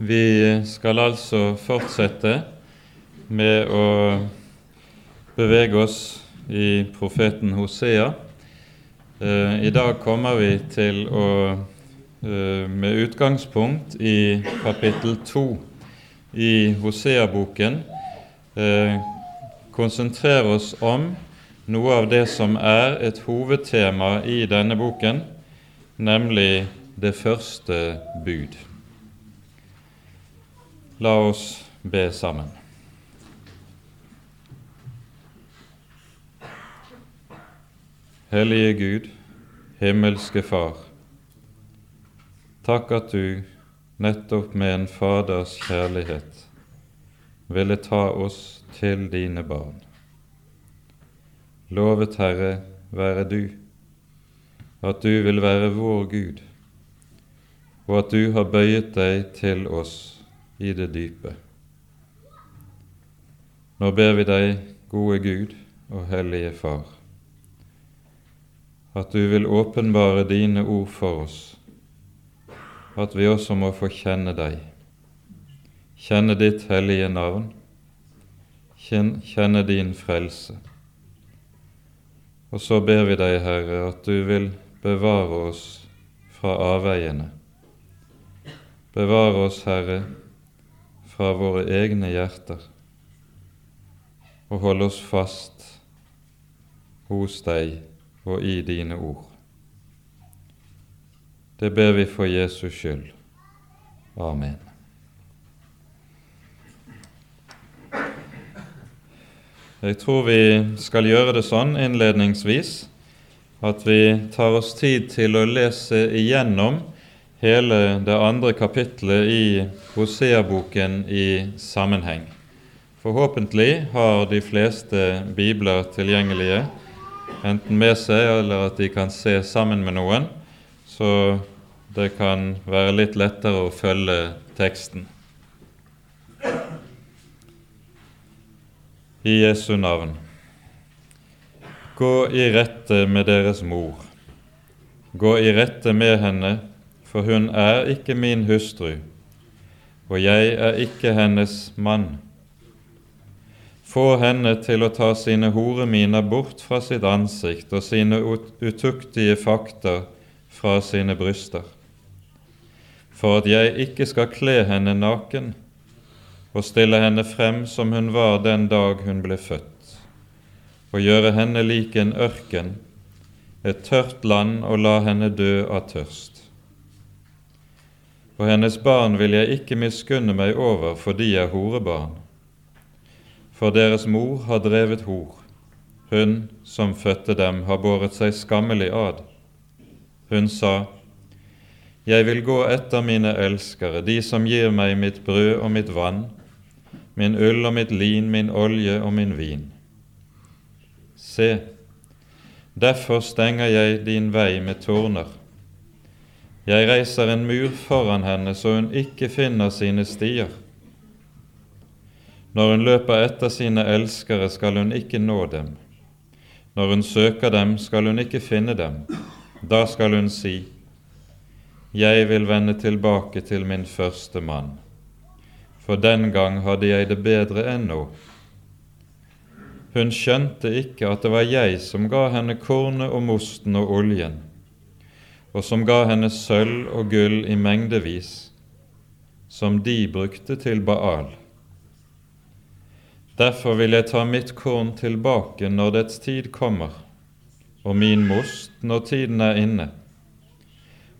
Vi skal altså fortsette med å bevege oss i profeten Hosea. Eh, I dag kommer vi til å, eh, med utgangspunkt i kapittel to i Hosea-boken, eh, konsentrere oss om noe av det som er et hovedtema i denne boken, nemlig det første bud. La oss be sammen. Hellige Gud, himmelske Far. Takk at du nettopp med en faders kjærlighet ville ta oss til dine barn. Lovet Herre være du, at du vil være vår Gud, og at du har bøyet deg til oss i det dype. Nå ber vi deg, gode Gud og hellige Far, at du vil åpenbare dine ord for oss, at vi også må få kjenne deg, kjenne ditt hellige navn, kjenne din frelse. Og så ber vi deg, Herre, at du vil bevare oss fra avveiene. Bevare oss, Herre, fra våre egne hjerter, og holde oss fast hos deg og i dine ord. Det ber vi for Jesus skyld. Amen. Jeg tror vi skal gjøre det sånn innledningsvis at vi tar oss tid til å lese igjennom hele det andre kapitlet i Hosea-boken i sammenheng. Forhåpentlig har de fleste bibler tilgjengelige, enten med seg eller at de kan se sammen med noen, så det kan være litt lettere å følge teksten. I Jesu navn. Gå i rette med deres mor. Gå i rette med henne, for hun er ikke min hustru, og jeg er ikke hennes mann. Få henne til å ta sine horeminer bort fra sitt ansikt og sine utuktige fakter fra sine bryster, for at jeg ikke skal kle henne naken og stille henne frem som hun var den dag hun ble født, og gjøre henne lik en ørken, et tørt land, og la henne dø av tørst. Og hennes barn vil jeg ikke miskunne meg over, for de er horebarn. For deres mor har drevet hor, hun som fødte dem, har båret seg skammelig ad. Hun sa, Jeg vil gå etter mine elskere, de som gir meg mitt brød og mitt vann, min ull og mitt lin, min olje og min vin. Se, derfor stenger jeg din vei med torner. Jeg reiser en mur foran henne så hun ikke finner sine stier. Når hun løper etter sine elskere, skal hun ikke nå dem. Når hun søker dem, skal hun ikke finne dem. Da skal hun si, Jeg vil vende tilbake til min første mann for den gang hadde jeg det bedre enn nå. Hun skjønte ikke at det var jeg som ga henne kornet og mosten og oljen, og som ga henne sølv og gull i mengdevis, som de brukte til Baal. Derfor vil jeg ta mitt korn tilbake når dets tid kommer, og min most når tiden er inne.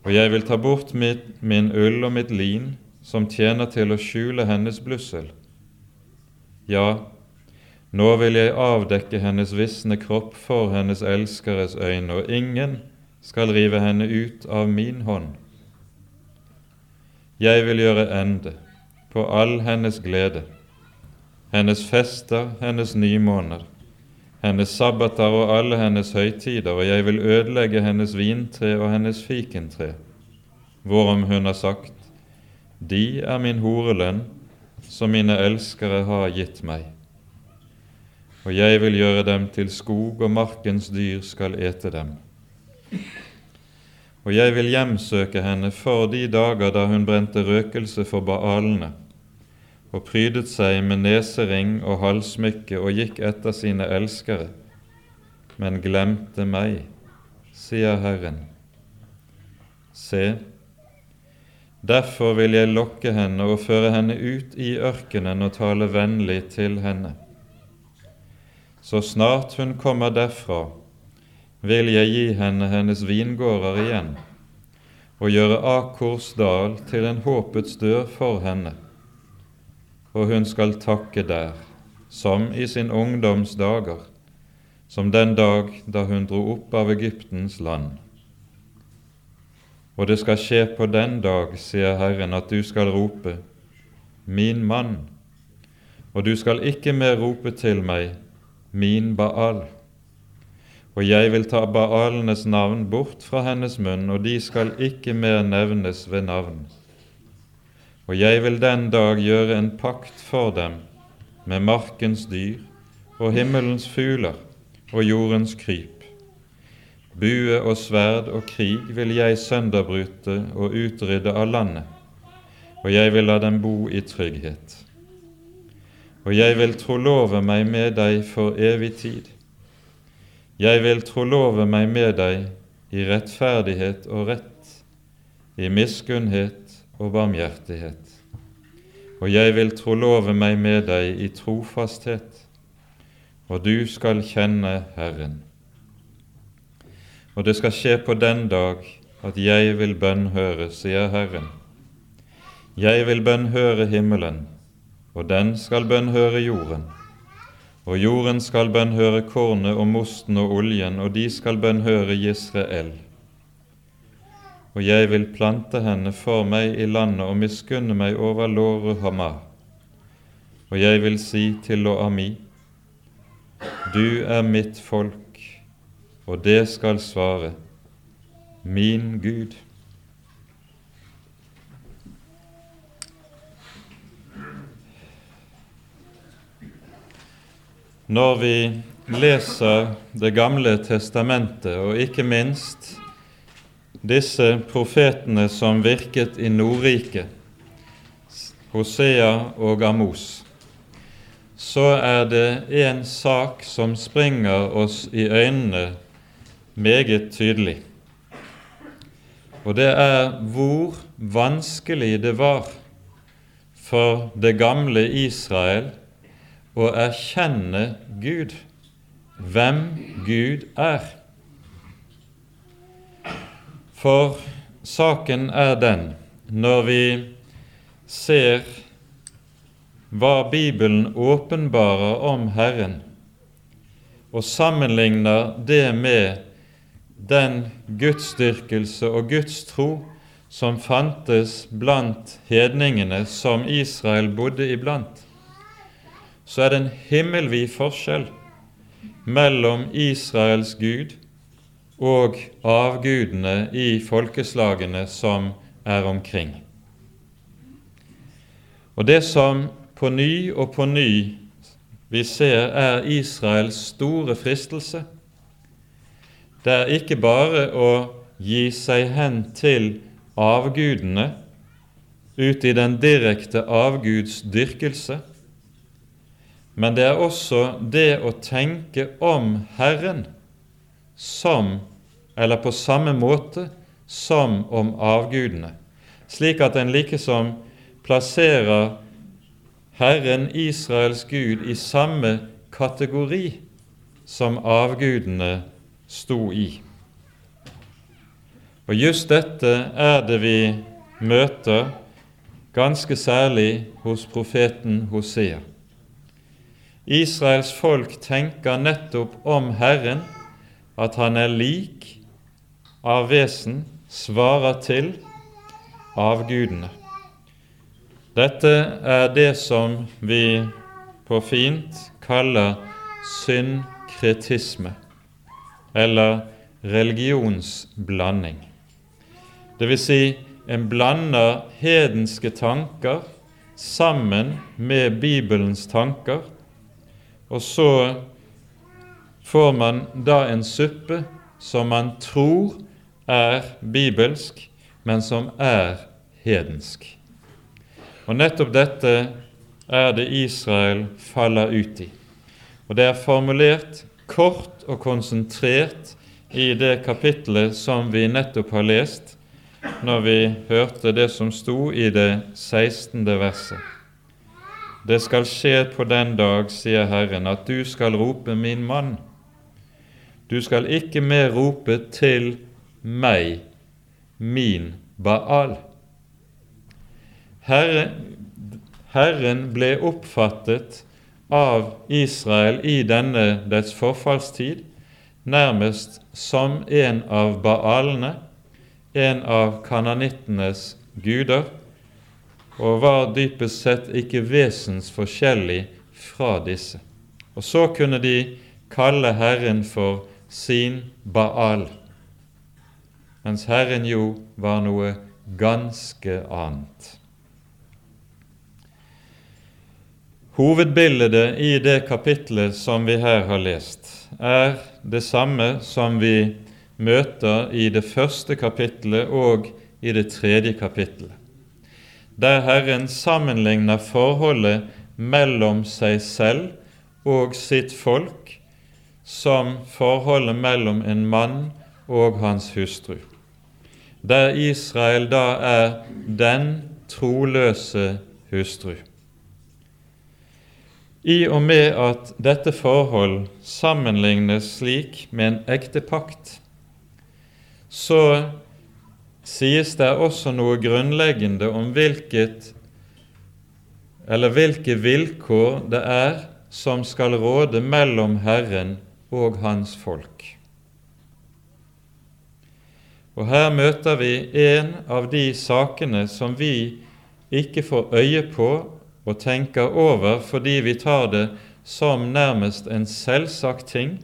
Og jeg vil ta bort mitt, min ull og mitt lin, som tjener til å skjule hennes blussel. Ja, nå vil jeg avdekke hennes visne kropp for hennes elskeres øyne, og ingen skal rive henne ut av min hånd. Jeg vil gjøre ende på all hennes glede, hennes fester, hennes nymåner, hennes sabbater og alle hennes høytider, og jeg vil ødelegge hennes vintre og hennes fikentre, hvorom hun har sagt:" De er min horelønn, som mine elskere har gitt meg. Og jeg vil gjøre dem til skog, og markens dyr skal ete dem. Og jeg vil hjemsøke henne for de dager da hun brente røkelse for baalene, og prydet seg med nesering og halssmykke og gikk etter sine elskere, men glemte meg, sier Herren. Se, derfor vil jeg lokke henne og føre henne ut i ørkenen og tale vennlig til henne. Så snart hun kommer derfra, vil jeg gi henne hennes vingårder igjen og gjøre Akors dal til en håpets dør for henne, og hun skal takke der, som i sin ungdoms dager, som den dag da hun dro opp av Egyptens land. Og det skal skje på den dag, sier Herren, at du skal rope, Min mann, og du skal ikke mer rope til meg, Min Baal og jeg vil ta Baalenes navn bort fra hennes munn, og de skal ikke mer nevnes ved navn. Og jeg vil den dag gjøre en pakt for dem med markens dyr og himmelens fugler og jordens kryp. Bue og sverd og krig vil jeg sønderbryte og utrydde av landet, og jeg vil la dem bo i trygghet. Og jeg vil trolove meg med deg for evig tid jeg vil trolove meg med deg i rettferdighet og rett, i miskunnhet og barmhjertighet. Og jeg vil trolove meg med deg i trofasthet, og du skal kjenne Herren. Og det skal skje på den dag at jeg vil bønnhøre, sier Herren. Jeg vil bønnhøre himmelen, og den skal bønnhøre jorden og jorden skal bønnhøre kornet og mosten og oljen, og de skal bønnhøre Israel. Og jeg vil plante henne for meg i landet og miskunne meg over låret Hamar. Og jeg vil si til Lo-Ami, du er mitt folk, og det skal svare, min Gud. Når vi leser Det gamle testamentet, og ikke minst disse profetene som virket i Nordriket, Hosea og Amos, så er det en sak som springer oss i øynene meget tydelig. Og det er hvor vanskelig det var for det gamle Israel å erkjenne Gud, hvem Gud er. For saken er den, når vi ser hva Bibelen åpenbarer om Herren, og sammenligner det med den gudsdyrkelse og gudstro som fantes blant hedningene som Israel bodde iblant, så er det en himmelvid forskjell mellom Israels Gud og avgudene i folkeslagene som er omkring. Og det som på ny og på ny vi ser, er Israels store fristelse. Det er ikke bare å gi seg hen til avgudene ut i den direkte avguds dyrkelse, men det er også det å tenke om Herren som, eller på samme måte som om avgudene, slik at en likesom plasserer Herren Israels Gud i samme kategori som avgudene sto i. Og just dette er det vi møter ganske særlig hos profeten Hosea. Israels folk tenker nettopp om Herren at han er lik av vesen, svarer til avgudene. Dette er det som vi på fint kaller synkretisme, eller religionsblanding. Det vil si, en blander hedenske tanker sammen med Bibelens tanker og så får man da en suppe som man tror er bibelsk, men som er hedensk. Og nettopp dette er det Israel faller ut i. Og det er formulert kort og konsentrert i det kapittelet som vi nettopp har lest, når vi hørte det som sto i det 16. verset. Det skal skje på den dag, sier Herren, at du skal rope min mann. Du skal ikke mer rope til meg, min Baal. Herre, Herren ble oppfattet av Israel i denne dets forfallstid nærmest som en av baalene, en av kananittenes guder, og var dypest sett ikke vesensforskjellig fra disse. Og så kunne de kalle Herren for sin Baal, mens Herren jo var noe ganske annet. Hovedbildet i det kapitlet som vi her har lest, er det samme som vi møter i det første kapitlet og i det tredje kapittelet, der Herren sammenligner forholdet mellom seg selv og sitt folk som forholdet mellom en mann og hans hustru, der Israel da er den troløse hustru. I og med at dette forhold sammenlignes slik med en ekte pakt, så sies det også noe grunnleggende om hvilket eller hvilke vilkår det er som skal råde mellom Herren og hans folk. Og Her møter vi en av de sakene som vi ikke får øye på og tenker over fordi vi tar det som nærmest en selvsagt ting,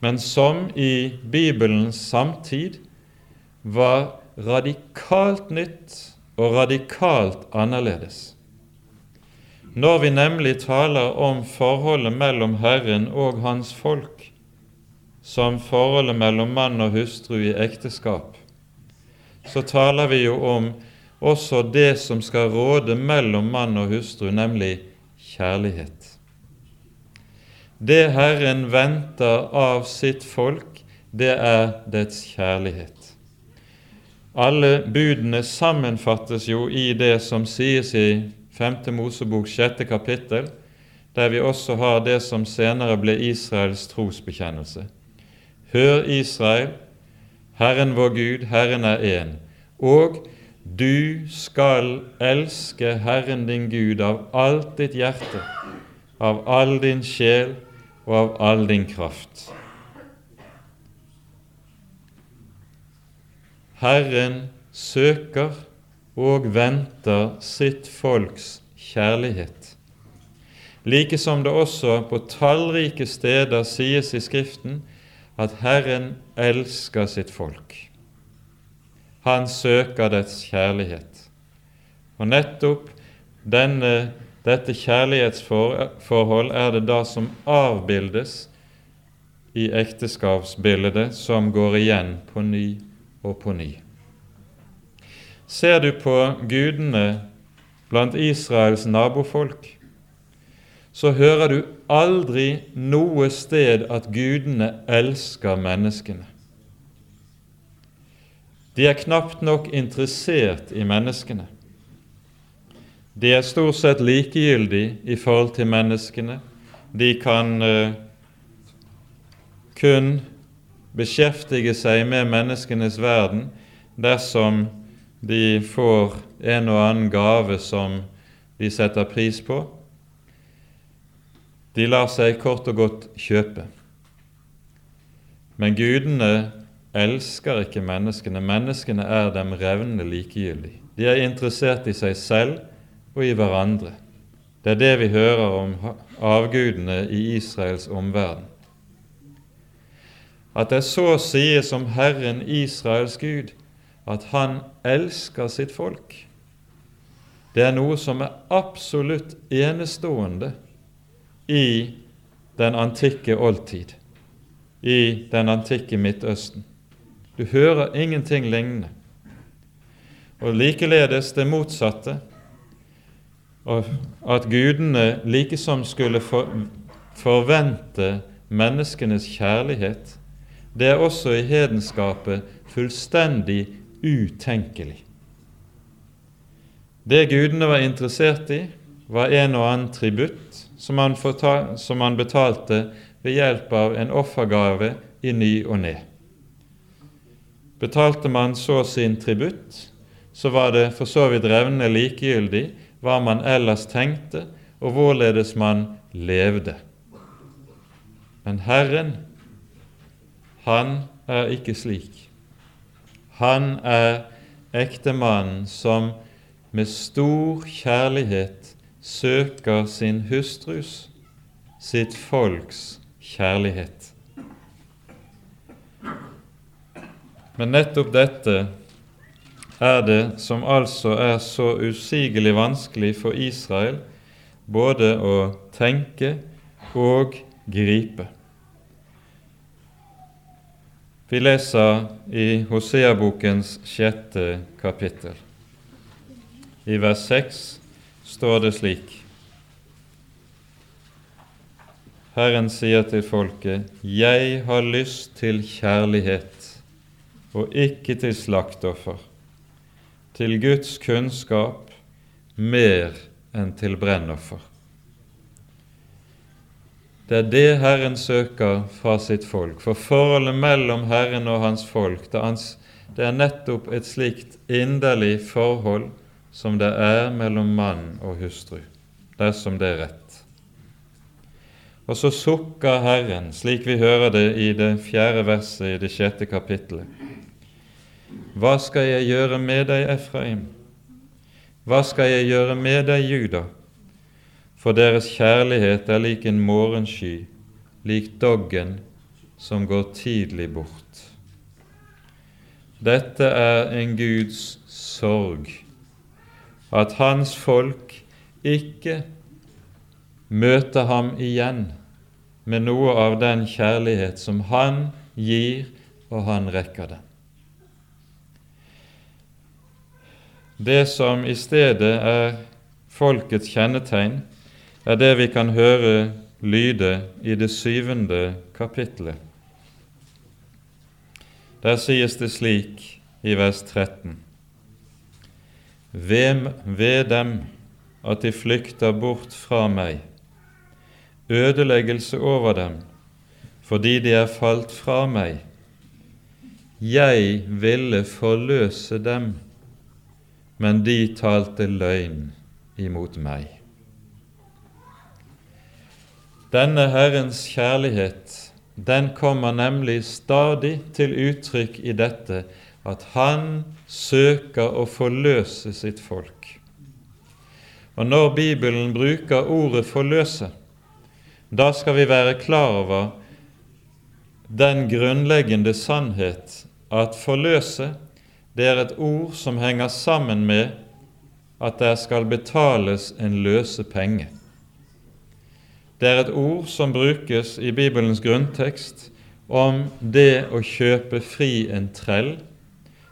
men som i Bibelens samtid var radikalt nytt og radikalt annerledes. Når vi nemlig taler om forholdet mellom Herren og Hans folk, som forholdet mellom mann og hustru i ekteskap, så taler vi jo om også det som skal råde mellom mann og hustru, nemlig kjærlighet. Det Herren venter av sitt folk, det er dets kjærlighet. Alle budene sammenfattes jo i det som sies i 5. Mosebok 6. kapittel, der vi også har det som senere ble Israels trosbekjennelse. Hør, Israel, Herren vår Gud, Herren er én. Og du skal elske Herren din Gud av alt ditt hjerte, av all din sjel og av all din kraft. Herren søker og venter sitt folks kjærlighet, like som det også på tallrike steder sies i Skriften at Herren elsker sitt folk. Han søker dets kjærlighet. Og nettopp denne, dette kjærlighetsforhold er det da som avbildes i ekteskapsbildet, som går igjen på ny og på ny. Ser du på gudene blant Israels nabofolk, så hører du aldri noe sted at gudene elsker menneskene. De er knapt nok interessert i menneskene. De er stort sett likegyldige i forhold til menneskene. De kan uh, kun beskjeftige seg med menneskenes verden dersom de får en og annen gave som de setter pris på. De lar seg kort og godt kjøpe. Men gudene elsker ikke menneskene. Menneskene er dem revnende likegyldig. De er interessert i seg selv og i hverandre. Det er det vi hører om avgudene i Israels omverden. At det så sies om Herren Israels Gud at han elsker sitt folk, det er noe som er absolutt enestående i den antikke oldtid, i den antikke Midtøsten. Du hører ingenting lignende. Og likeledes det motsatte, at gudene likesom skulle forvente menneskenes kjærlighet, det er også i hedenskapet fullstendig utenkelig. Det gudene var interessert i, var en og annen tributt som han, som han betalte ved hjelp av en offergave i ny og ne. Betalte man så sin tributt, så var det for så vidt revnende likegyldig hva man ellers tenkte, og hvorledes man levde. Men Herren, han er ikke slik. Han er ektemannen som med stor kjærlighet søker sin hustrus, sitt folks kjærlighet. Men nettopp dette er det som altså er så usigelig vanskelig for Israel både å tenke og gripe. Vi leser i Hosea-bokens sjette kapittel. I vers 6 står det slik Herren sier til folket, 'Jeg har lyst til kjærlighet og ikke til slaktoffer, til Guds kunnskap mer enn til brennoffer. Det er det Herren søker fra sitt folk, for forholdet mellom Herren og hans folk, det er nettopp et slikt inderlig forhold som det er mellom mann og hustru, dersom det er rett. Og så sukker Herren, slik vi hører det i det fjerde verset i det sjette kapittelet. Hva skal jeg gjøre med deg, Efraim? Hva skal jeg gjøre med deg, Juda? For deres kjærlighet er lik en morgensky, lik doggen som går tidlig bort. Dette er en Guds sorg, at hans folk ikke møter ham igjen med noe av den kjærlighet som han gir, og han rekker den. Det som i stedet er folkets kjennetegn, er det vi kan høre lyde i det syvende kapittelet. Der sies det slik i vers 13.: Ved, ved dem at de flykter bort fra meg, ødeleggelse over dem, fordi de er falt fra meg. Jeg ville forløse dem men de talte løgn imot meg. Denne Herrens kjærlighet, den kommer nemlig stadig til uttrykk i dette at Han søker å forløse sitt folk. Og når Bibelen bruker ordet 'forløse', da skal vi være klar over den grunnleggende sannhet at forløse det er et ord som henger sammen med at der skal betales en løsepenge. Det er et ord som brukes i Bibelens grunntekst om det å kjøpe fri en trell,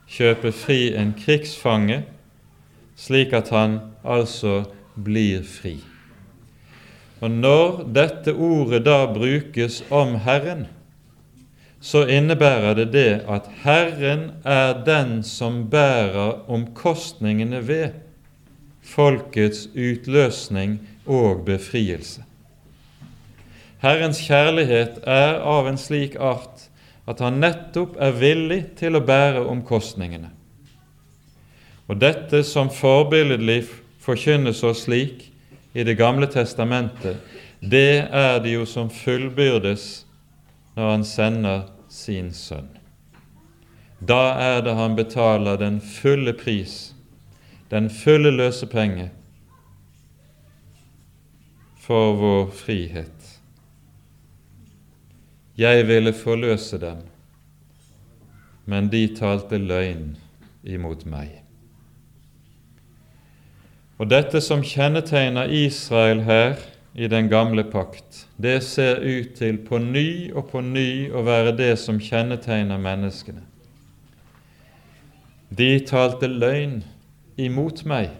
kjøpe fri en krigsfange, slik at han altså blir fri. Og Når dette ordet da brukes om Herren, så innebærer det det at Herren er den som bærer omkostningene ved folkets utløsning og befrielse. Herrens kjærlighet er av en slik art at han nettopp er villig til å bære omkostningene. Og dette som forbilledlig forkynnes oss slik i Det gamle testamentet, det er det jo som fullbyrdes når han sender sin sønn. Da er det han betaler den fulle pris, den fulle løsepenge, for vår frihet. Jeg ville forløse dem, men de talte løgn imot meg. Og dette som kjennetegner Israel her, i den gamle pakt, det ser ut til på ny og på ny å være det som kjennetegner menneskene. De talte løgn imot meg.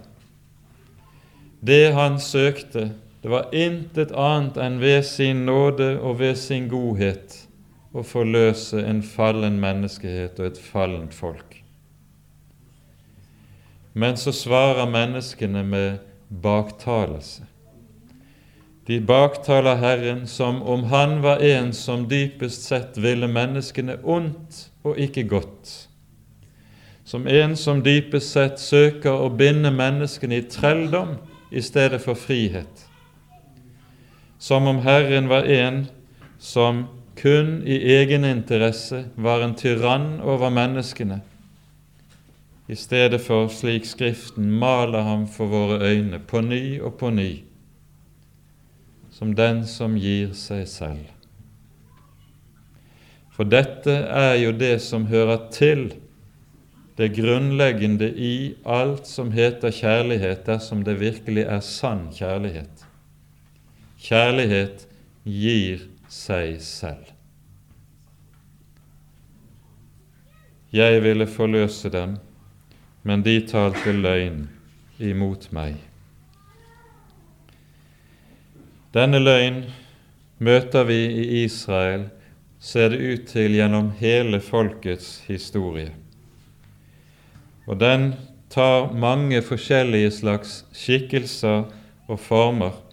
Det han søkte, det var intet annet enn ved sin nåde og ved sin godhet å forløse en fallen menneskehet og et fallent folk. Men så svarer menneskene med baktalelse. De baktaler Herren som om Han var en som dypest sett ville menneskene ondt og ikke godt. Som en som dypest sett søker å binde menneskene i trelldom i stedet for frihet. Som om Herren var en som kun i egeninteresse var en tyrann over menneskene, i stedet for slik Skriften maler ham for våre øyne på ny og på ny, som den som gir seg selv. For dette er jo det som hører til det grunnleggende i alt som heter kjærlighet, dersom det virkelig er sann kjærlighet. Kjærlighet gir seg selv. Jeg ville forløse dem, men de talte løgn imot meg. Denne løgn møter vi i Israel, ser det ut til, gjennom hele folkets historie. Og den tar mange forskjellige slags skikkelser og former.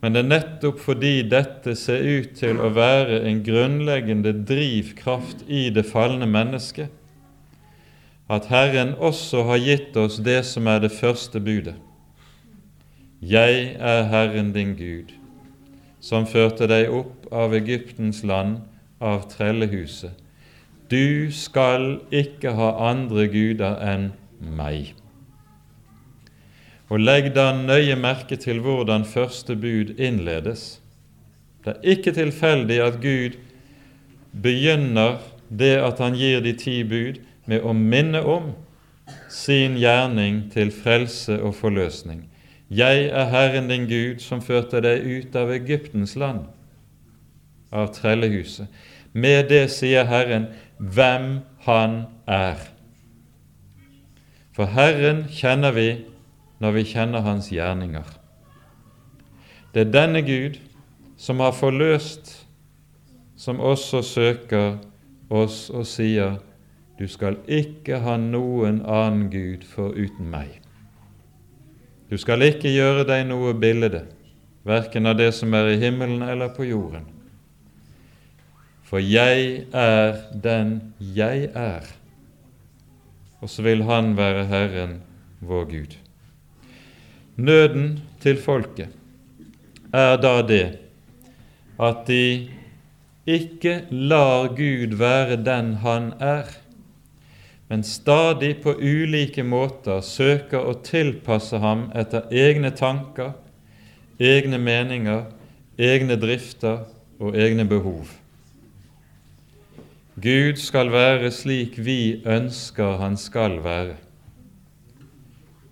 Men det er nettopp fordi dette ser ut til å være en grunnleggende drivkraft i det falne mennesket, at Herren også har gitt oss det som er det første budet. Jeg er Herren din Gud, som førte deg opp av Egyptens land, av trellehuset. Du skal ikke ha andre guder enn meg. Og legg da nøye merke til hvordan første bud innledes. Det er ikke tilfeldig at Gud begynner det at han gir de ti bud, med å minne om sin gjerning til frelse og forløsning. Jeg er Herren din Gud, som førte deg ut av Egyptens land, av trellehuset. Med det sier Herren hvem Han er. For Herren kjenner vi når vi kjenner Hans gjerninger. Det er denne Gud som har forløst, som også søker oss og sier du skal ikke ha noen annen Gud foruten meg. Du skal ikke gjøre deg noe bilde, verken av det som er i himmelen eller på jorden. For jeg er den jeg er, og så vil Han være Herren vår Gud. Nøden til folket er da det at de ikke lar Gud være den Han er, men stadig på ulike måter søker å tilpasse ham etter egne tanker, egne meninger, egne drifter og egne behov. Gud skal være slik vi ønsker han skal være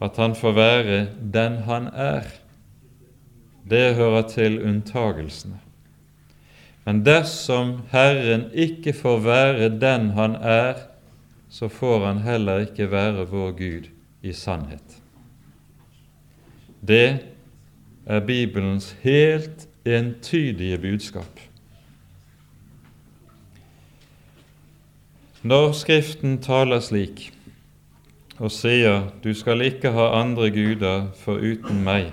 at han får være den han er. Det hører til unntagelsene. Men dersom Herren ikke får være den han er, så får han heller ikke være vår Gud i sannhet. Det er Bibelens helt entydige budskap. Når Skriften taler slik, og sier 'Du skal ikke ha andre guder foruten meg',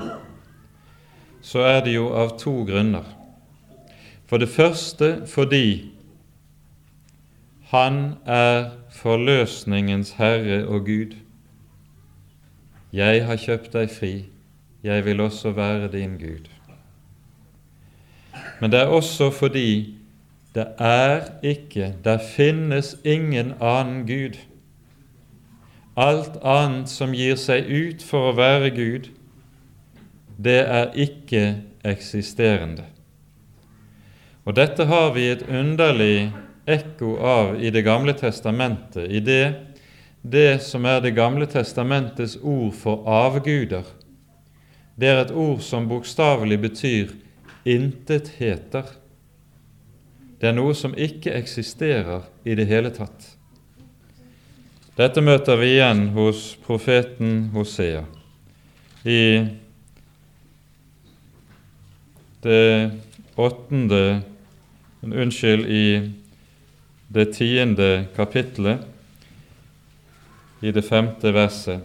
så er det jo av to grunner. For det første fordi Han er forløsningens herre og Gud. Jeg har kjøpt deg fri, jeg vil også være din Gud. Men det er også fordi det er ikke, der finnes ingen annen Gud Alt annet som gir seg ut for å være Gud, det er ikke eksisterende. Og dette har vi et underlig ekko av i Det gamle testamentet, i det, det som er Det gamle testamentets ord for avguder. Det er et ord som bokstavelig betyr intetheter. Det er noe som ikke eksisterer i det hele tatt. Dette møter vi igjen hos profeten Hosea i det åttende Unnskyld, i det tiende kapittelet, i det femte verset.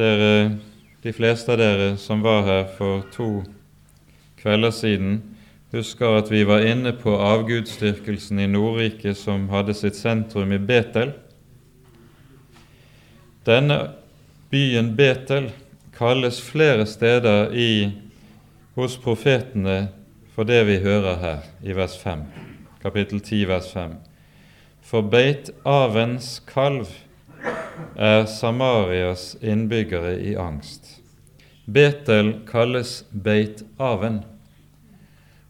Dere, de fleste av dere som var her for to kvelder siden, husker at vi var inne på avgudsdyrkelsen i Nordriket som hadde sitt sentrum i Betel. Denne byen Betel kalles flere steder i, hos profetene for det vi hører her i vers 5, kapittel 10, vers 5. For Beit-Avens kalv er Samarias innbyggere i angst. Betel kalles Beit-Aven,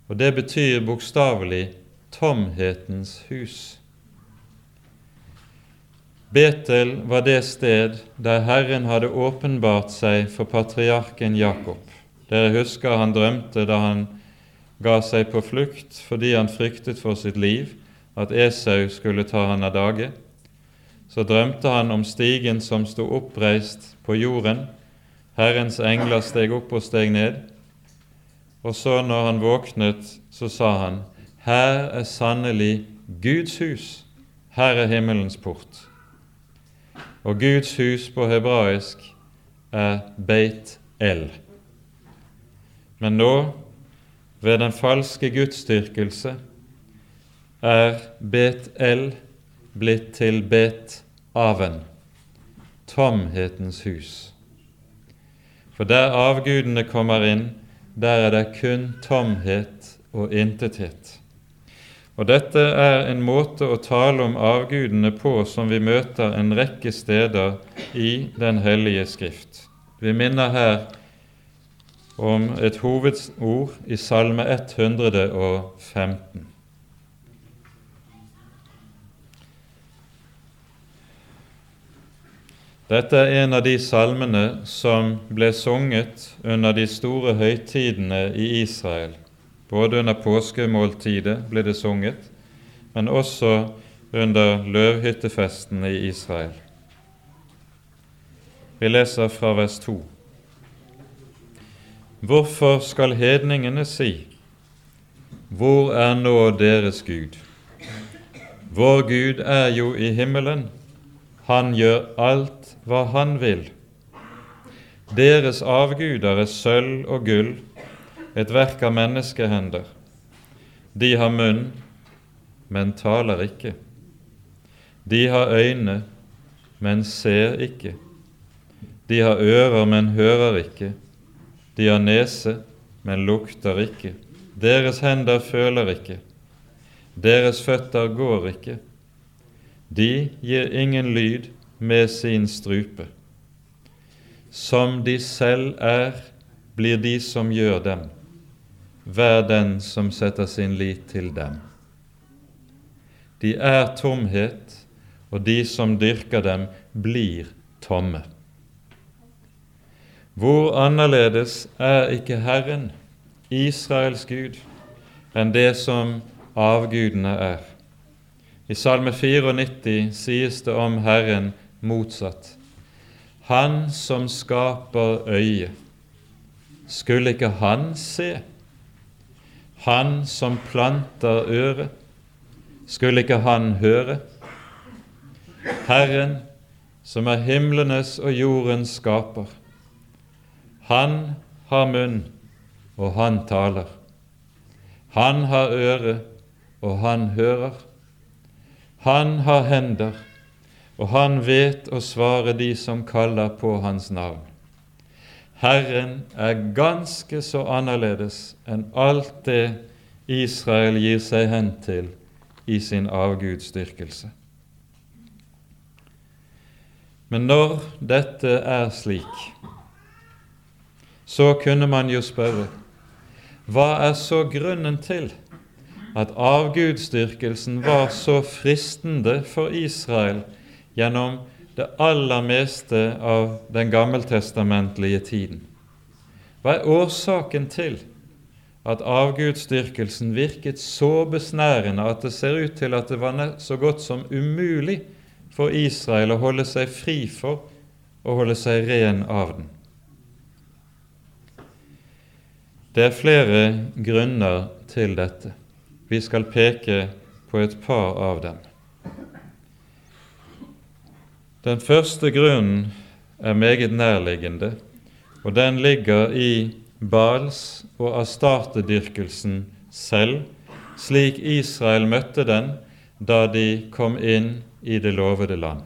og det betyr bokstavelig tomhetens hus. Betel var det sted der Herren hadde åpenbart seg for patriarken Jakob. Dere husker han drømte da han ga seg på flukt fordi han fryktet for sitt liv, at Esau skulle ta han av dage. Så drømte han om stigen som sto oppreist på jorden. Herrens engler steg opp og steg ned. Og så, når han våknet, så sa han, Her er sannelig Guds hus, her er himmelens port og Guds hus på hebraisk er Beit El. Men nå, ved den falske gudsdyrkelse, er Bet El blitt til Bet Aven, tomhetens hus. For der avgudene kommer inn, der er det kun tomhet og intethet. Og Dette er en måte å tale om avgudene på som vi møter en rekke steder i Den hellige Skrift. Vi minner her om et hovedord i Salme 115. Dette er en av de salmene som ble sunget under de store høytidene i Israel både under påskemåltidet ble det sunget, men også under løvhyttefestene i Israel. Vi leser fra vers 2. Hvorfor skal hedningene si, Hvor er nå deres Gud? Vår Gud er jo i himmelen, han gjør alt hva han vil. Deres avguder er sølv og gull, et verk av menneskehender. De har munn, men taler ikke. De har øyne, men ser ikke. De har ører, men hører ikke. De har nese, men lukter ikke. Deres hender føler ikke. Deres føtter går ikke. De gir ingen lyd med sin strupe. Som de selv er, blir de som gjør dem Vær den som setter sin lit til dem. De er tomhet, og de som dyrker dem, blir tomme. Hvor annerledes er ikke Herren, Israels Gud, enn det som avgudene er? I Salme 94 sies det om Herren motsatt. Han som skaper øyet, skulle ikke Han se? Han som planter øret, skulle ikke han høre? Herren, som er himlenes og jordens skaper, han har munn, og han taler. Han har øre, og han hører. Han har hender, og han vet å svare de som kaller på hans navn. Herren er ganske så annerledes enn alt det Israel gir seg hen til i sin avgudsdyrkelse. Men når dette er slik, så kunne man jo spørre hva er så grunnen til at avgudsdyrkelsen var så fristende for Israel gjennom det aller meste av den gammeltestamentlige tiden. Hva er årsaken til at avgudsdyrkelsen virket så besnærende at det ser ut til at det var så godt som umulig for Israel å holde seg fri for å holde seg ren av den. Det er flere grunner til dette. Vi skal peke på et par av dem. Den første grunnen er meget nærliggende, og den ligger i Bals- og Astarte-dyrkelsen selv, slik Israel møtte den da de kom inn i det lovede land.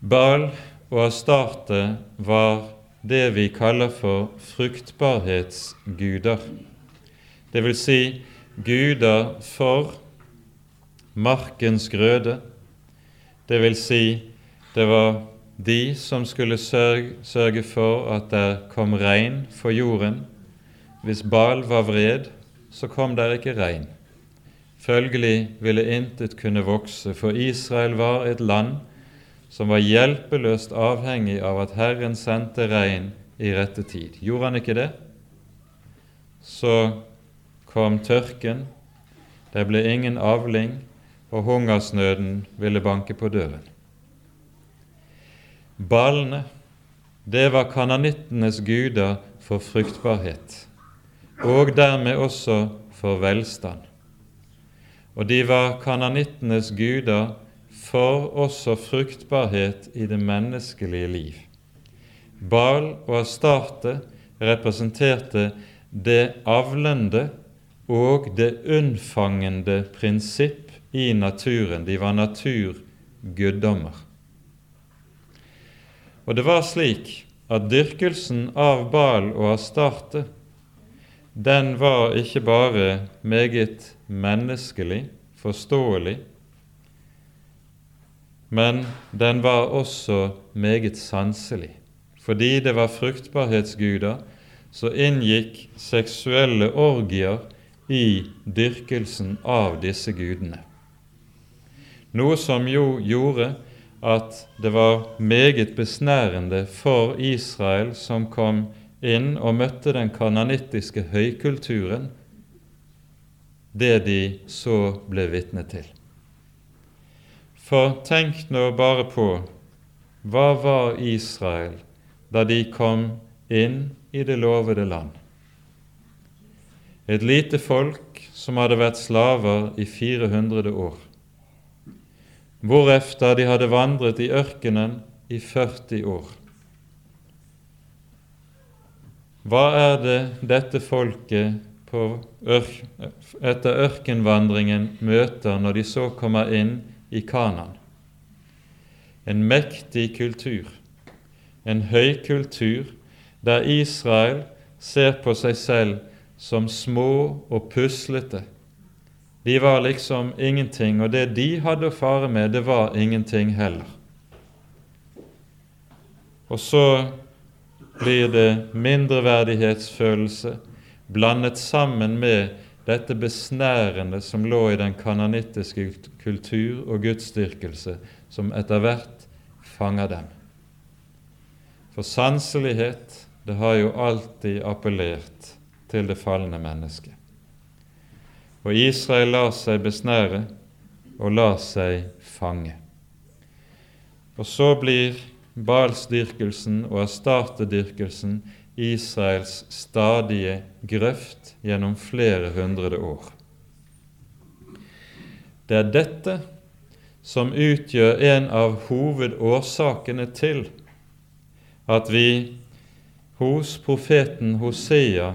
Bal og Astarte var det vi kaller for fruktbarhetsguder, det vil si guder for markens grøde, det vil si det var de som skulle sørge, sørge for at det kom regn for jorden. Hvis Bal var vred, så kom der ikke regn. Følgelig ville intet kunne vokse, for Israel var et land som var hjelpeløst avhengig av at Herren sendte regn i rette tid. Gjorde han ikke det, så kom tørken, det ble ingen avling, og hungersnøden ville banke på døren. Ballene, det var kananittenes guder for fruktbarhet, og dermed også for velstand. Og de var kananittenes guder for også fruktbarhet i det menneskelige liv. Bal og Astarte representerte det avlende og det unnfangende prinsipp i naturen. De var naturguddommer. Og det var slik at dyrkelsen av Baal og Astarte, den var ikke bare meget menneskelig, forståelig, men den var også meget sanselig. Fordi det var fruktbarhetsguder, så inngikk seksuelle orgier i dyrkelsen av disse gudene. Noe som jo gjorde at det var meget besnærende for Israel som kom inn og møtte den kananittiske høykulturen, det de så ble vitne til. For tenk nå bare på hva var Israel da de kom inn i det lovede land? Et lite folk som hadde vært slaver i 400 år hvorefter de hadde vandret i ørkenen i 40 år. Hva er det dette folket ørk, etter ørkenvandringen møter når de så kommer inn i Kanan? En mektig kultur, en høy kultur der Israel ser på seg selv som små og puslete, de var liksom ingenting, og det de hadde å fare med, det var ingenting heller. Og så blir det mindreverdighetsfølelse blandet sammen med dette besnærende som lå i den kanonittiske kultur og gudsdyrkelse, som etter hvert fanger dem. For sanselighet, det har jo alltid appellert til det falne mennesket. Og Israel lar seg besnære og lar seg fange. Og så blir Balsdyrkelsen og Astartedyrkelsen Israels stadige grøft gjennom flere hundrede år. Det er dette som utgjør en av hovedårsakene til at vi hos profeten Hosea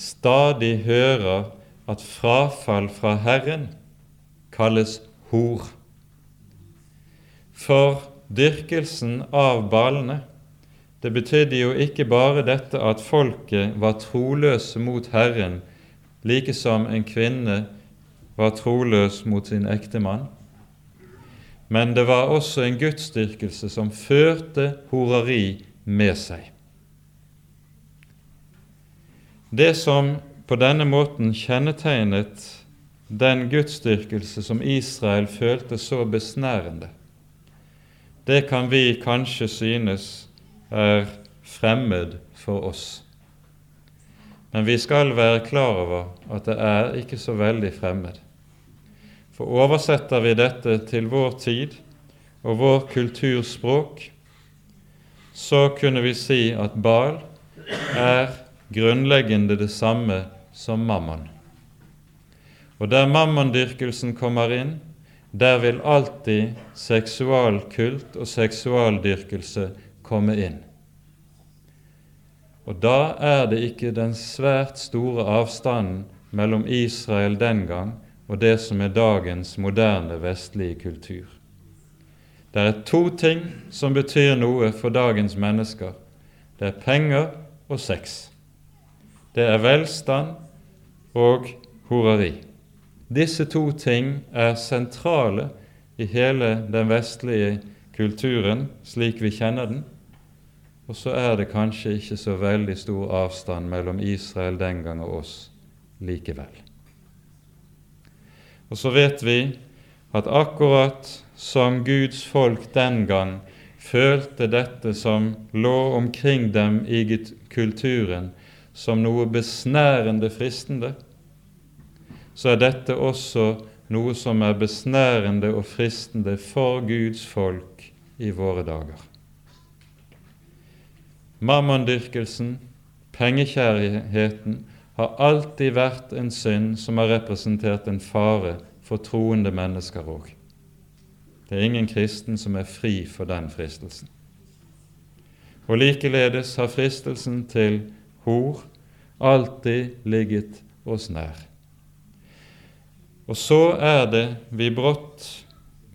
stadig hører at frafall fra Herren kalles hor. For dyrkelsen av ballene, det betydde jo ikke bare dette at folket var troløse mot Herren, like som en kvinne var troløs mot sin ektemann. Men det var også en gudsdyrkelse som førte horeri med seg. Det som på denne måten kjennetegnet den gudsdyrkelse som Israel følte så besnærende. Det kan vi kanskje synes er fremmed for oss. men vi skal være klar over at det er ikke så veldig fremmed. For oversetter vi dette til vår tid og vår kulturspråk, så kunne vi si at Bal er grunnleggende det samme som mammon. Og der mammondyrkelsen kommer inn, der vil alltid seksualkult og seksualdyrkelse komme inn. Og da er det ikke den svært store avstanden mellom Israel den gang og det som er dagens moderne vestlige kultur. Det er to ting som betyr noe for dagens mennesker. Det er penger og sex. Det er velstand og horeri. Disse to ting er sentrale i hele den vestlige kulturen slik vi kjenner den, og så er det kanskje ikke så veldig stor avstand mellom Israel den gang og oss likevel. Og så vet vi at akkurat som Guds folk den gang følte dette som lå omkring dem i kulturen, som noe besnærende fristende, så er dette også noe som er besnærende og fristende for Guds folk i våre dager. Mammondyrkelsen, pengekjærligheten, har alltid vært en synd som har representert en fare for troende mennesker òg. Det er ingen kristen som er fri for den fristelsen. Og likeledes har fristelsen til hor alltid ligget oss nær. Og så er det vi brått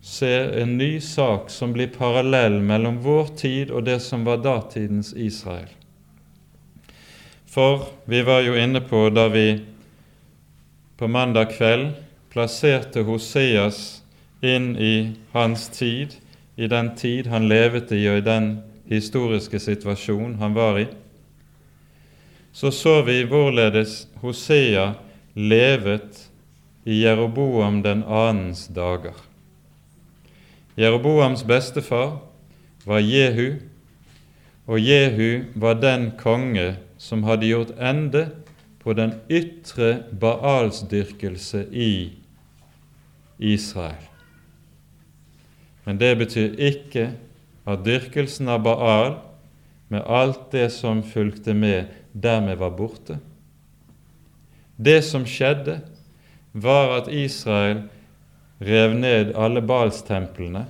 ser en ny sak som blir parallell mellom vår tid og det som var datidens Israel. For vi var jo inne på da vi på mandag kveld plasserte Hoseas inn i hans tid, i den tid han levde i og i den historiske situasjonen han var i, så så vi hvorledes Hosea levet i Jeroboam den annens dager. Jeroboams bestefar var Jehu, og Jehu var den konge som hadde gjort ende på den ytre Baalsdyrkelse i Israel. Men det betyr ikke at dyrkelsen av Baal, med alt det som fulgte med, dermed var borte. Det som skjedde, var at Israel rev ned alle Balstemplene,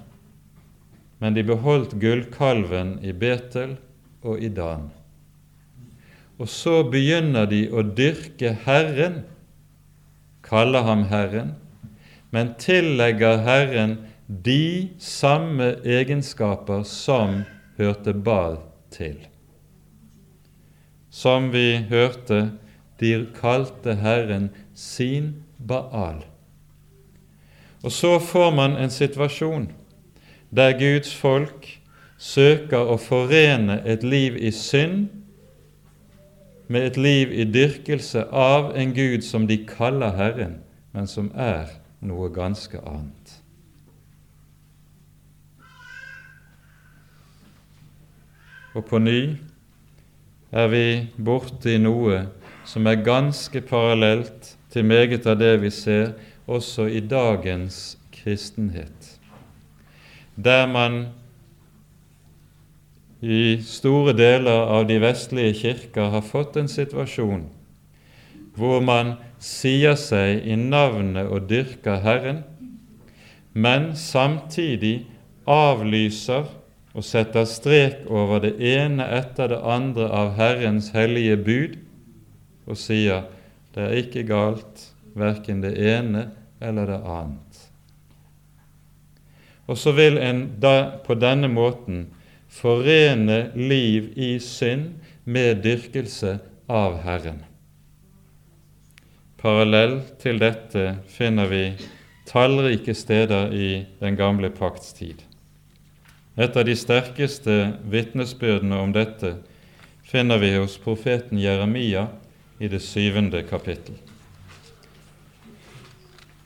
men de beholdt gullkalven i Betel og i Dan. Og så begynner de å dyrke Herren, kaller ham Herren, men tillegger Herren de samme egenskaper som hørte Bal til. Som vi hørte, de kalte Herren sin Baal. Og så får man en situasjon der Guds folk søker å forene et liv i synd med et liv i dyrkelse av en Gud som de kaller Herren, men som er noe ganske annet. Og på ny er vi borte i noe som er ganske parallelt til meget av det vi ser også i dagens kristenhet, der man i store deler av de vestlige kirker har fått en situasjon hvor man sier seg i navnet og dyrker Herren, men samtidig avlyser og setter strek over det ene etter det andre av Herrens hellige bud, og sier det er ikke galt, verken det ene eller det annet. Og så vil en da på denne måten forene liv i synd med dyrkelse av Herren. Parallell til dette finner vi tallrike steder i den gamle pakts tid. Et av de sterkeste vitnesbyrdene om dette finner vi hos profeten Jeremia i det syvende kapittel.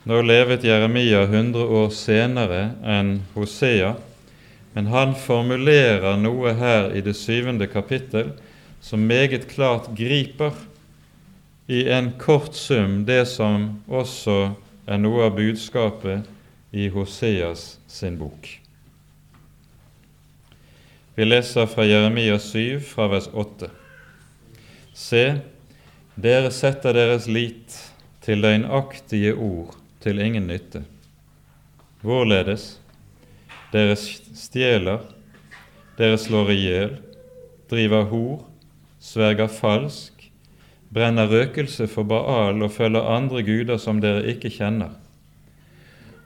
Nå levet Jeremia 100 år senere enn Hosea, men han formulerer noe her i det syvende kapittel som meget klart griper i en kort sum det som også er noe av budskapet i Hoseas sin bok. Vi leser fra Jeremia 7, fra vers 8. Se, dere setter deres lit til løgnaktige ord til ingen nytte. Hvorledes? Dere stjeler, dere slår i hjel, driver hor, sverger falsk, brenner røkelse for Baal og følger andre guder som dere ikke kjenner.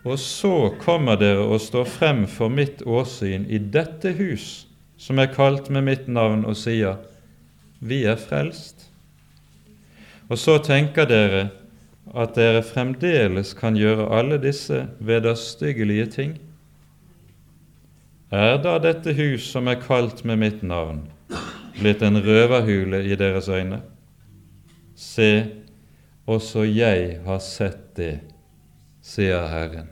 Og så kommer dere og står frem for mitt åsyn i dette hus, som er kalt med mitt navn, og sier, Vi er frelst. Og så tenker dere at dere fremdeles kan gjøre alle disse vederstyggelige ting. Er da dette hus som er kalt med mitt navn, blitt en røverhule i deres øyne? Se, også jeg har sett det, sier Herren.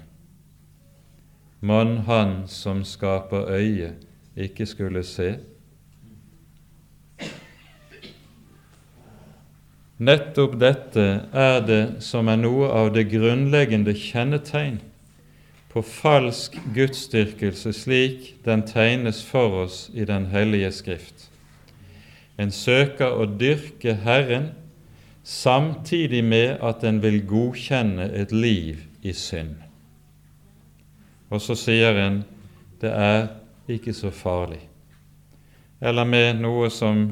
Mann han som skaper øye, ikke skulle se? Nettopp dette er det som er noe av det grunnleggende kjennetegn på falsk gudsdyrkelse slik den tegnes for oss i Den hellige Skrift. En søker å dyrke Herren samtidig med at en vil godkjenne et liv i synd. Og så sier en det er ikke så farlig. Eller med noe som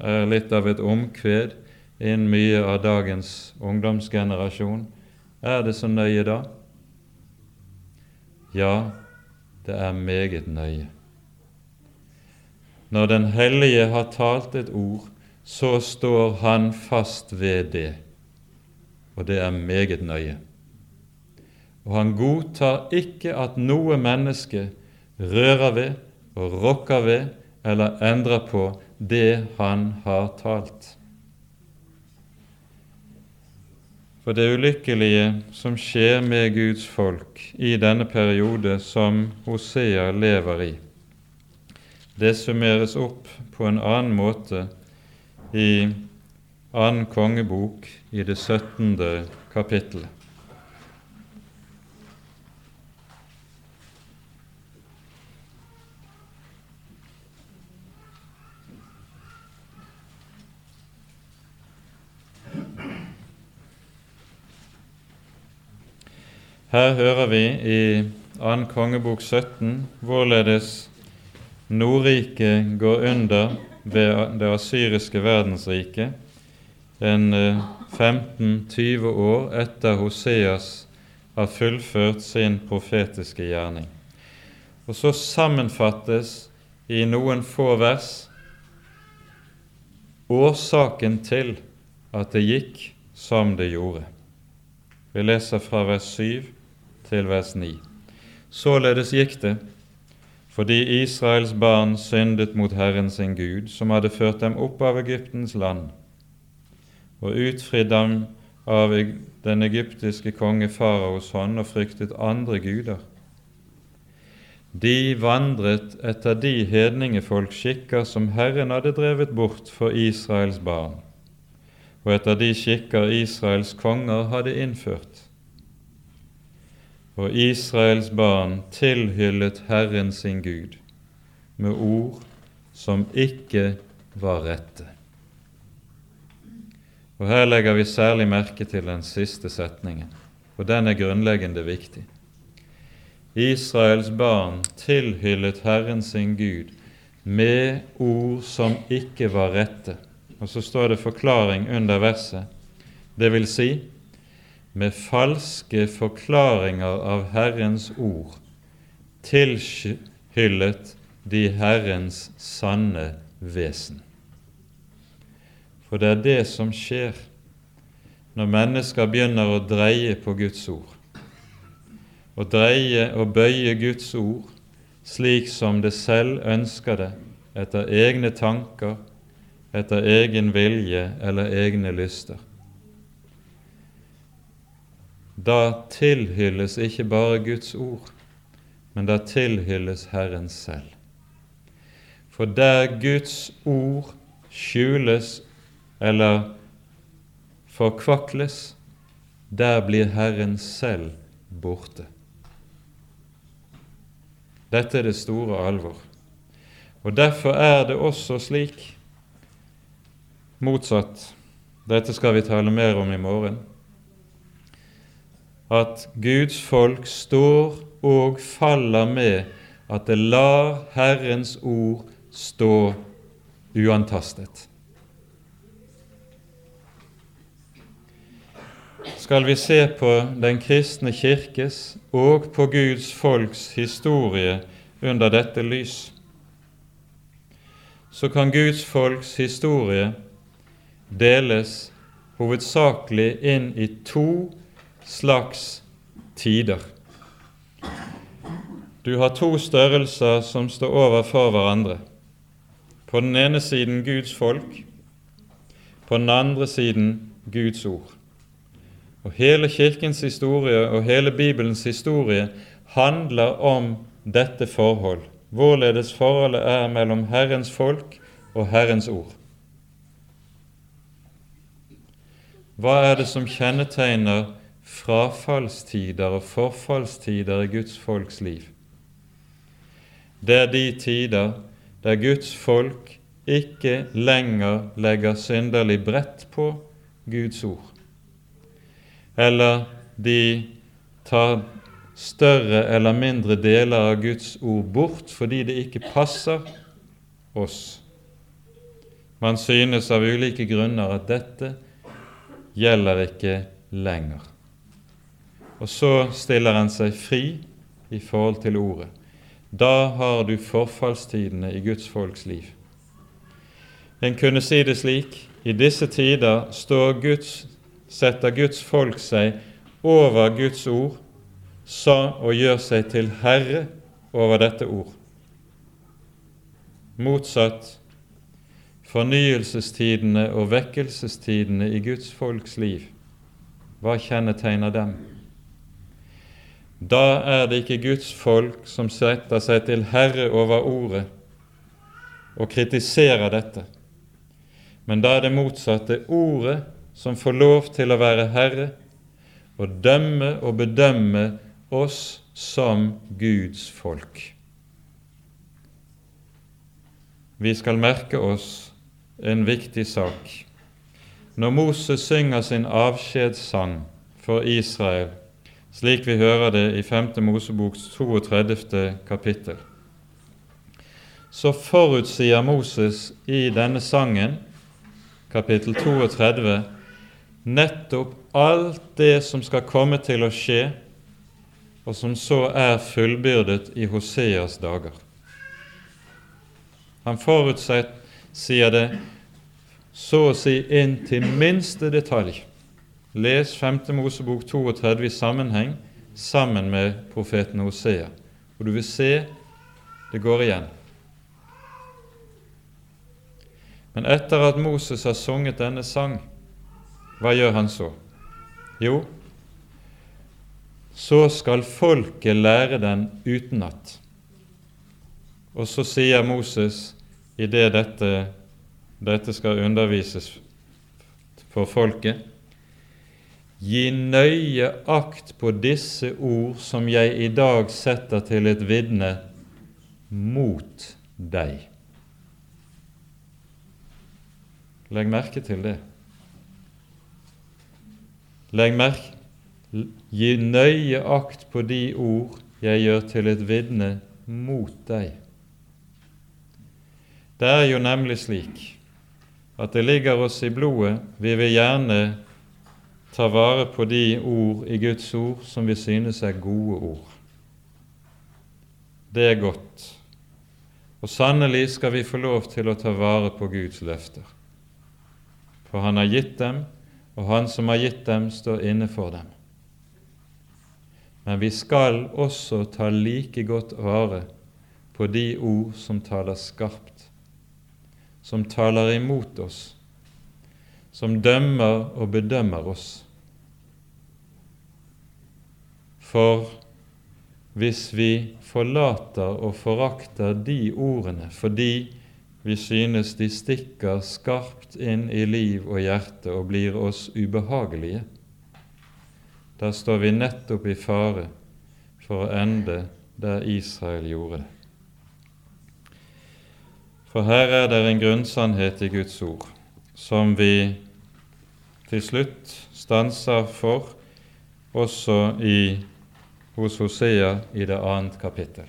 er litt av et omkved innen mye av dagens ungdomsgenerasjon. Er det så nøye da? Ja, det er meget nøye. Når Den hellige har talt et ord, så står han fast ved det, og det er meget nøye. Og han godtar ikke at noe menneske rører ved og rokker ved eller endrer på det han har talt. For det ulykkelige som skjer med Guds folk i denne periode som Hosea lever i, det summeres opp på en annen måte i annen kongebok i det 17. kapittelet. Her hører vi i 2. kongebok 17 hvorledes Nordriket går under ved det asyriske verdensriket en 15-20 eh, år etter Hoseas har fullført sin profetiske gjerning. Og så sammenfattes i noen få vers årsaken til at det gikk som det gjorde. Vi leser fra vers 7 til vers 9. Således gikk det fordi Israels barn syndet mot Herren sin Gud, som hadde ført dem opp av Egyptens land og utfridd dem av den egyptiske konge faraos hånd og fryktet andre guder. De vandret etter de hedningefolks skikker som Herren hadde drevet bort for Israels barn, og etter de skikker Israels konger hadde innført og Israels barn tilhyllet Herren sin Gud med ord som ikke var rette. Og Her legger vi særlig merke til den siste setningen, for den er grunnleggende viktig. Israels barn tilhyllet Herren sin Gud med ord som ikke var rette. Og så står det forklaring under verset. Det vil si, med falske forklaringer av Herrens ord tilhyllet de Herrens sanne vesen. For det er det som skjer når mennesker begynner å dreie på Guds ord, å dreie og bøye Guds ord slik som det selv ønsker det, etter egne tanker, etter egen vilje eller egne lyster da tilhylles ikke bare Guds ord, men da tilhylles Herren selv. For der Guds ord skjules eller forkvakles, der blir Herren selv borte. Dette er det store alvor. Og Derfor er det også slik, motsatt Dette skal vi tale mer om i morgen. At Guds folk står og faller med at det lar Herrens ord stå uantastet. Skal vi se på Den kristne kirkes og på Guds folks historie under dette lys, så kan Guds folks historie deles hovedsakelig inn i to slags tider. Du har to størrelser som står overfor hverandre. På den ene siden Guds folk, på den andre siden Guds ord. Og Hele Kirkens historie og hele Bibelens historie handler om dette forhold, hvorledes forholdet er mellom Herrens folk og Herrens ord. Hva er det som kjennetegner frafallstider og forfallstider i Guds folks liv? Det er de tider der Guds folk ikke lenger legger synderlig brett på Guds ord, eller de tar større eller mindre deler av Guds ord bort fordi det ikke passer oss. Man synes av ulike grunner at dette gjelder ikke lenger. Og så stiller en seg fri i forhold til ordet. Da har du forfallstidene i Guds folks liv. En kunne si det slik i disse tider Guds, setter Guds folk seg over Guds ord sa og gjør seg til herre over dette ord. Motsatt fornyelsestidene og vekkelsestidene i Guds folks liv. Hva kjennetegner dem? Da er det ikke Guds folk som setter seg til herre over ordet og kritiserer dette, men da er det motsatte ordet som får lov til å være herre og dømme og bedømme oss som Guds folk. Vi skal merke oss en viktig sak. Når Moses synger sin avskjedssang for Israel slik vi hører det i 5. Moseboks 32. kapittel. Så forutsier Moses i denne sangen, kapittel 32, nettopp alt det som skal komme til å skje, og som så er fullbyrdet i Hoseas dager. Han forutsier det så å si inn til minste detalj. Les 5. Mosebok 32 i sammenheng sammen med profeten Hosea, og du vil se det går igjen. Men etter at Moses har sunget denne sang, hva gjør han så? Jo, så skal folket lære den utenat. Og så sier Moses idet dette, dette skal undervises for folket Gi nøye akt på disse ord som jeg i dag setter til et vitne mot deg. Legg merke til det. Legg merke Gi nøye akt på de ord jeg gjør til et vitne mot deg. Det er jo nemlig slik at det ligger oss i blodet. Vi vil gjerne ta vare på de ord i Guds ord som vi synes er gode ord. Det er godt. Og sannelig skal vi få lov til å ta vare på Guds løfter. For Han har gitt dem, og Han som har gitt dem, står inne for dem. Men vi skal også ta like godt vare på de ord som taler skarpt, som taler imot oss, som dømmer og bedømmer oss. For hvis vi forlater og forakter de ordene fordi vi synes de stikker skarpt inn i liv og hjerte og blir oss ubehagelige, da står vi nettopp i fare for å ende der Israel gjorde det. For her er det en grunnsannhet i Guds ord som vi til slutt stanser for også i, hos Hosea i det annet kapittel.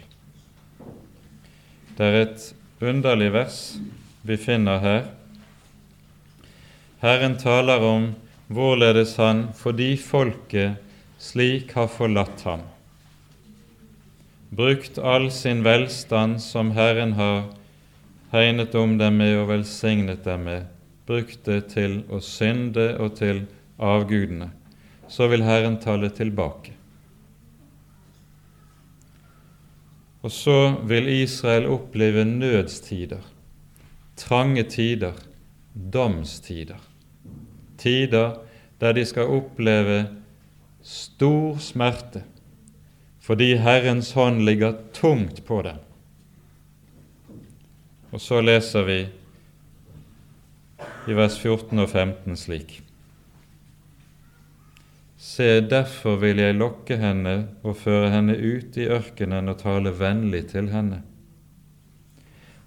Det er et underlig vers vi finner her. Herren taler om hvorledes han fordi folket slik har forlatt ham, brukt all sin velstand som Herren har hegnet om dem med og velsignet dem med, brukt det til å synde og til avgudene, så vil Herren tale tilbake. Og så vil Israel oppleve nødstider, trange tider, domstider. Tider der de skal oppleve stor smerte fordi Herrens hånd ligger tungt på dem. Og så leser vi i vers 14 og 15 slik. Se, derfor vil jeg lokke henne og føre henne ut i ørkenen og tale vennlig til henne.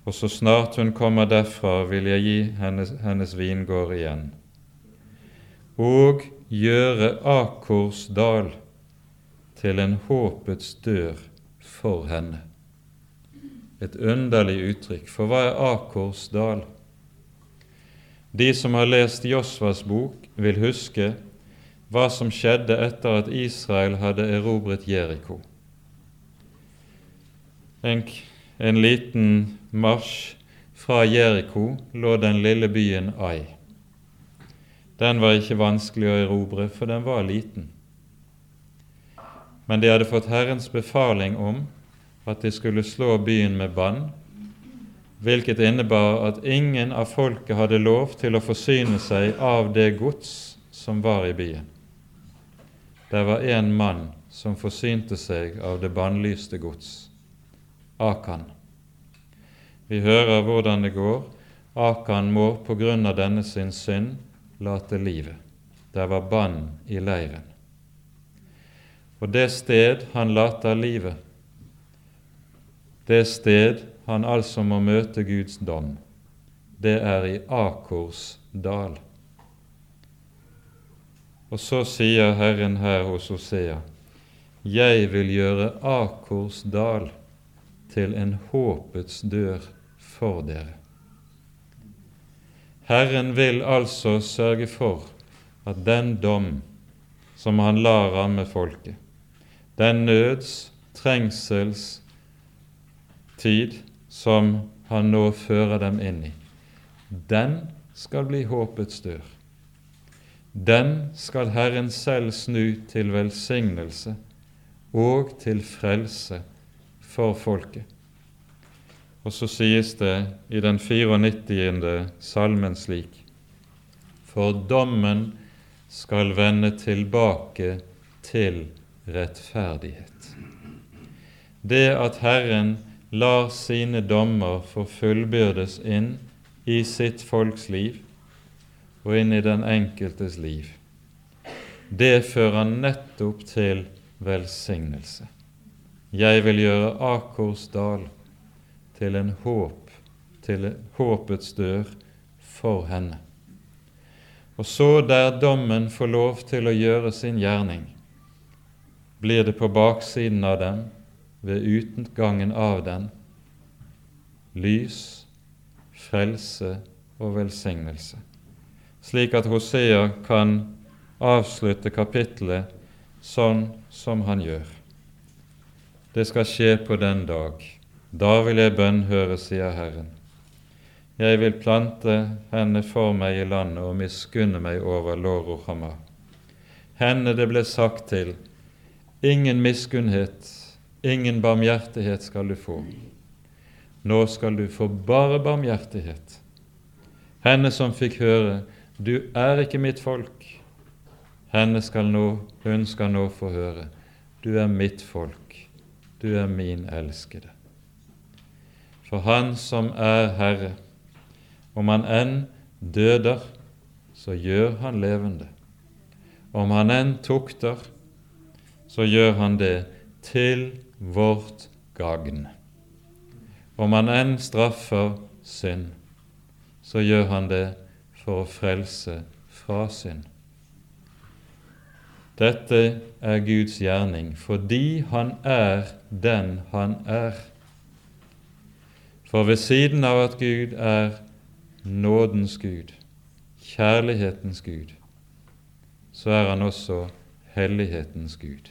Og så snart hun kommer derfra, vil jeg gi hennes, hennes vingård igjen. Og gjøre Akors dal til en håpets dør for henne. Et underlig uttrykk, for hva er Akors dal? De som har lest Josvas bok, vil huske hva som skjedde etter at Israel hadde erobret Jeriko. En, en liten marsj fra Jeriko lå den lille byen Ai. Den var ikke vanskelig å erobre, for den var liten. Men de hadde fått Herrens befaling om at de skulle slå byen med bann hvilket innebar at ingen av folket hadde lov til å forsyne seg av det gods som var i byen. Det var én mann som forsynte seg av det bannlyste gods, Akan. Vi hører hvordan det går. Akan må på grunn av denne sin synd late livet. Det var bann i leiren. Og det sted han later livet, det sted han altså må møte Guds dom, det er i Akors dal. Og så sier Herren her hos Osea, jeg vil gjøre Akors dal til en håpets dør for dere. Herren vil altså sørge for at den dom som han lar ramme folket, den nøds, trengsels tid som han nå fører dem inn i, den skal bli håpets dør. Den skal Herren selv snu til velsignelse og til frelse for folket. Og så sies det i den 94. salmen slik For dommen skal vende tilbake til rettferdighet. Det at Herren lar sine dommer få fullbyrdes inn i sitt folks liv og inn i den enkeltes liv. Det fører nettopp til velsignelse. Jeg vil gjøre Akors dal til en håp, til håpets dør for henne. Og så, der dommen får lov til å gjøre sin gjerning, blir det på baksiden av dem ved utgangen av den lys, frelse og velsignelse, slik at Hosea kan avslutte kapittelet sånn som han gjør. Det skal skje på den dag. Da vil jeg bønnhøre, sier Herren. Jeg vil plante henne for meg i landet og miskunne meg over Lorohamma. Henne det ble sagt til, ingen miskunnhet Ingen barmhjertighet skal du få. Nå skal du få bare barmhjertighet. Henne som fikk høre 'Du er ikke mitt folk', henne skal nå, hun skal nå få høre 'Du er mitt folk, du er min elskede'. For Han som er Herre, Om han enn døder, så gjør han levende. Om han enn tukter, så gjør han det til vårt gagn. Om han enn straffer synd, så gjør han det for å frelse fra synd. Dette er Guds gjerning fordi Han er den Han er. For ved siden av at Gud er nådens Gud, kjærlighetens Gud, så er Han også hellighetens Gud.